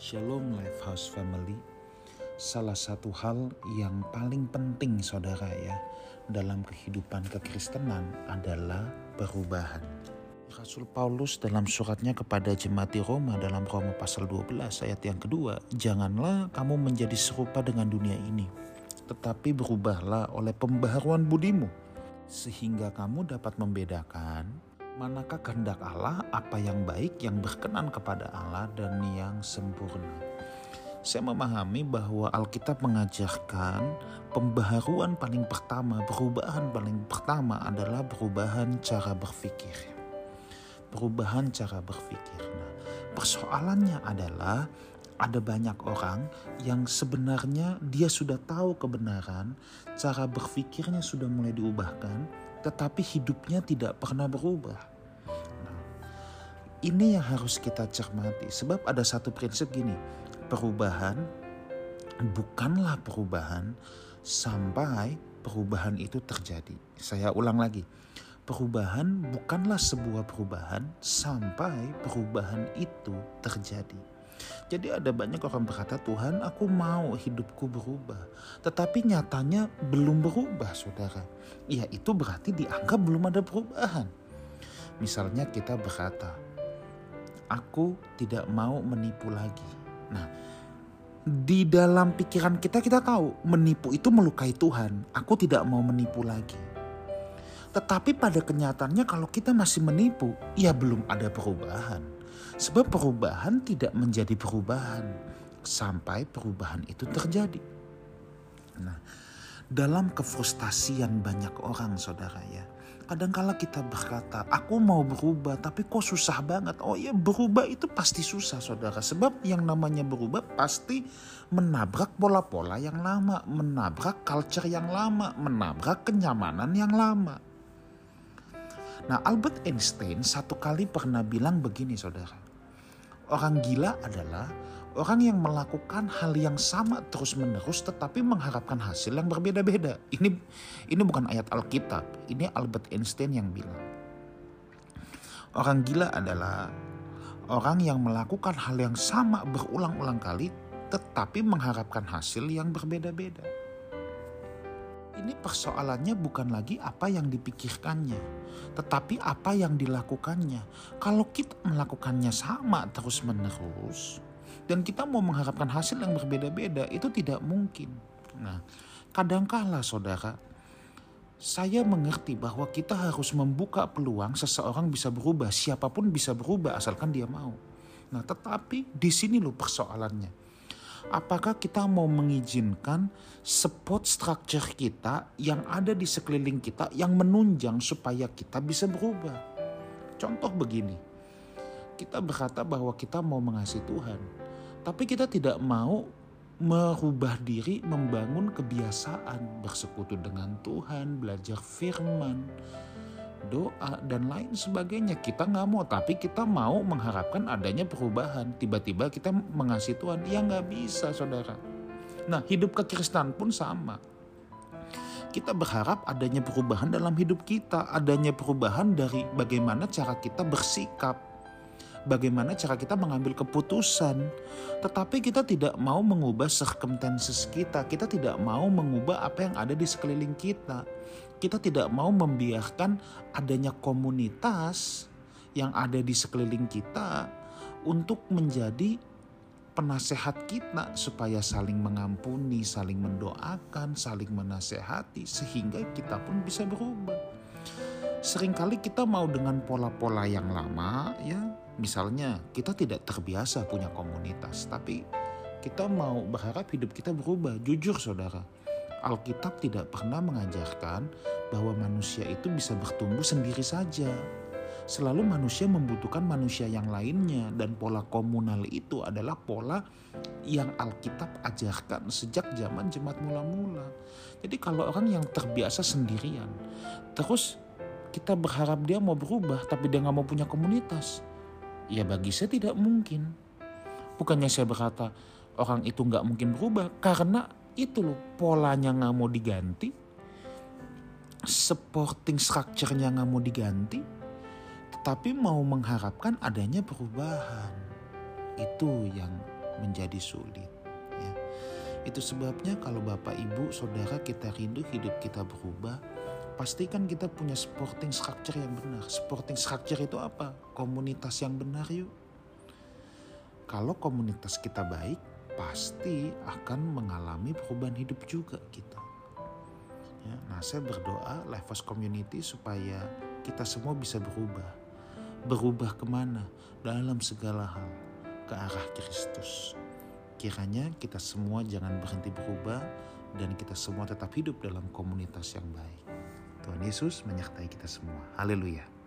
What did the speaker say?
Shalom Lifehouse Family. Salah satu hal yang paling penting saudara ya dalam kehidupan kekristenan adalah perubahan. Rasul Paulus dalam suratnya kepada jemaat di Roma dalam Roma pasal 12 ayat yang kedua, janganlah kamu menjadi serupa dengan dunia ini, tetapi berubahlah oleh pembaharuan budimu, sehingga kamu dapat membedakan manakah kehendak Allah, apa yang baik, yang berkenan kepada Allah dan yang sempurna. Saya memahami bahwa Alkitab mengajarkan pembaharuan paling pertama, perubahan paling pertama adalah perubahan cara berpikir. Perubahan cara berpikir. Nah, persoalannya adalah ada banyak orang yang sebenarnya dia sudah tahu kebenaran, cara berpikirnya sudah mulai diubahkan, tetapi hidupnya tidak pernah berubah. Nah, ini yang harus kita cermati, sebab ada satu prinsip gini: perubahan bukanlah perubahan sampai perubahan itu terjadi. Saya ulang lagi. Perubahan bukanlah sebuah perubahan sampai perubahan itu terjadi. Jadi ada banyak orang berkata, Tuhan aku mau hidupku berubah. Tetapi nyatanya belum berubah saudara. Ya itu berarti dianggap belum ada perubahan. Misalnya kita berkata, aku tidak mau menipu lagi. Nah, di dalam pikiran kita kita tahu menipu itu melukai Tuhan. Aku tidak mau menipu lagi. Tetapi pada kenyataannya kalau kita masih menipu, ya belum ada perubahan. Sebab perubahan tidak menjadi perubahan sampai perubahan itu terjadi. Nah, dalam kefrustasian banyak orang saudara ya, kadangkala kita berkata, aku mau berubah tapi kok susah banget. Oh ya berubah itu pasti susah saudara. Sebab yang namanya berubah pasti menabrak pola-pola yang lama, menabrak culture yang lama, menabrak kenyamanan yang lama. Nah Albert Einstein satu kali pernah bilang begini saudara. Orang gila adalah orang yang melakukan hal yang sama terus menerus tetapi mengharapkan hasil yang berbeda-beda. Ini ini bukan ayat Alkitab, ini Albert Einstein yang bilang. Orang gila adalah orang yang melakukan hal yang sama berulang-ulang kali tetapi mengharapkan hasil yang berbeda-beda. Ini persoalannya bukan lagi apa yang dipikirkannya, tetapi apa yang dilakukannya. Kalau kita melakukannya sama terus-menerus, dan kita mau mengharapkan hasil yang berbeda-beda, itu tidak mungkin. Nah, kadangkala saudara, saya mengerti bahwa kita harus membuka peluang seseorang bisa berubah, siapa pun bisa berubah asalkan dia mau. Nah, tetapi di sini loh persoalannya apakah kita mau mengizinkan support structure kita yang ada di sekeliling kita yang menunjang supaya kita bisa berubah. Contoh begini, kita berkata bahwa kita mau mengasihi Tuhan, tapi kita tidak mau merubah diri membangun kebiasaan bersekutu dengan Tuhan, belajar firman, doa dan lain sebagainya. Kita nggak mau, tapi kita mau mengharapkan adanya perubahan. Tiba-tiba kita mengasihi Tuhan, ya nggak bisa saudara. Nah hidup kekristenan pun sama. Kita berharap adanya perubahan dalam hidup kita, adanya perubahan dari bagaimana cara kita bersikap, bagaimana cara kita mengambil keputusan. Tetapi kita tidak mau mengubah circumstances kita, kita tidak mau mengubah apa yang ada di sekeliling kita kita tidak mau membiarkan adanya komunitas yang ada di sekeliling kita untuk menjadi penasehat kita supaya saling mengampuni, saling mendoakan, saling menasehati sehingga kita pun bisa berubah. Seringkali kita mau dengan pola-pola yang lama ya, misalnya kita tidak terbiasa punya komunitas, tapi kita mau berharap hidup kita berubah. Jujur saudara, Alkitab tidak pernah mengajarkan bahwa manusia itu bisa bertumbuh sendiri saja. Selalu manusia membutuhkan manusia yang lainnya dan pola komunal itu adalah pola yang Alkitab ajarkan sejak zaman jemaat mula-mula. Jadi kalau orang yang terbiasa sendirian, terus kita berharap dia mau berubah tapi dia nggak mau punya komunitas, ya bagi saya tidak mungkin. Bukannya saya berkata orang itu nggak mungkin berubah karena itu loh polanya nggak mau diganti supporting structure-nya nggak mau diganti tetapi mau mengharapkan adanya perubahan itu yang menjadi sulit. Ya. Itu sebabnya kalau Bapak Ibu Saudara kita rindu hidup kita berubah, pastikan kita punya supporting structure yang benar. Supporting structure itu apa? Komunitas yang benar yuk. Kalau komunitas kita baik, pasti akan mengalami perubahan hidup juga kita. Ya, nah saya berdoa Lifehouse Community supaya kita semua bisa berubah. Berubah ke mana? Dalam segala hal. Ke arah Kristus. Kiranya kita semua jangan berhenti berubah dan kita semua tetap hidup dalam komunitas yang baik. Tuhan Yesus menyertai kita semua. Haleluya.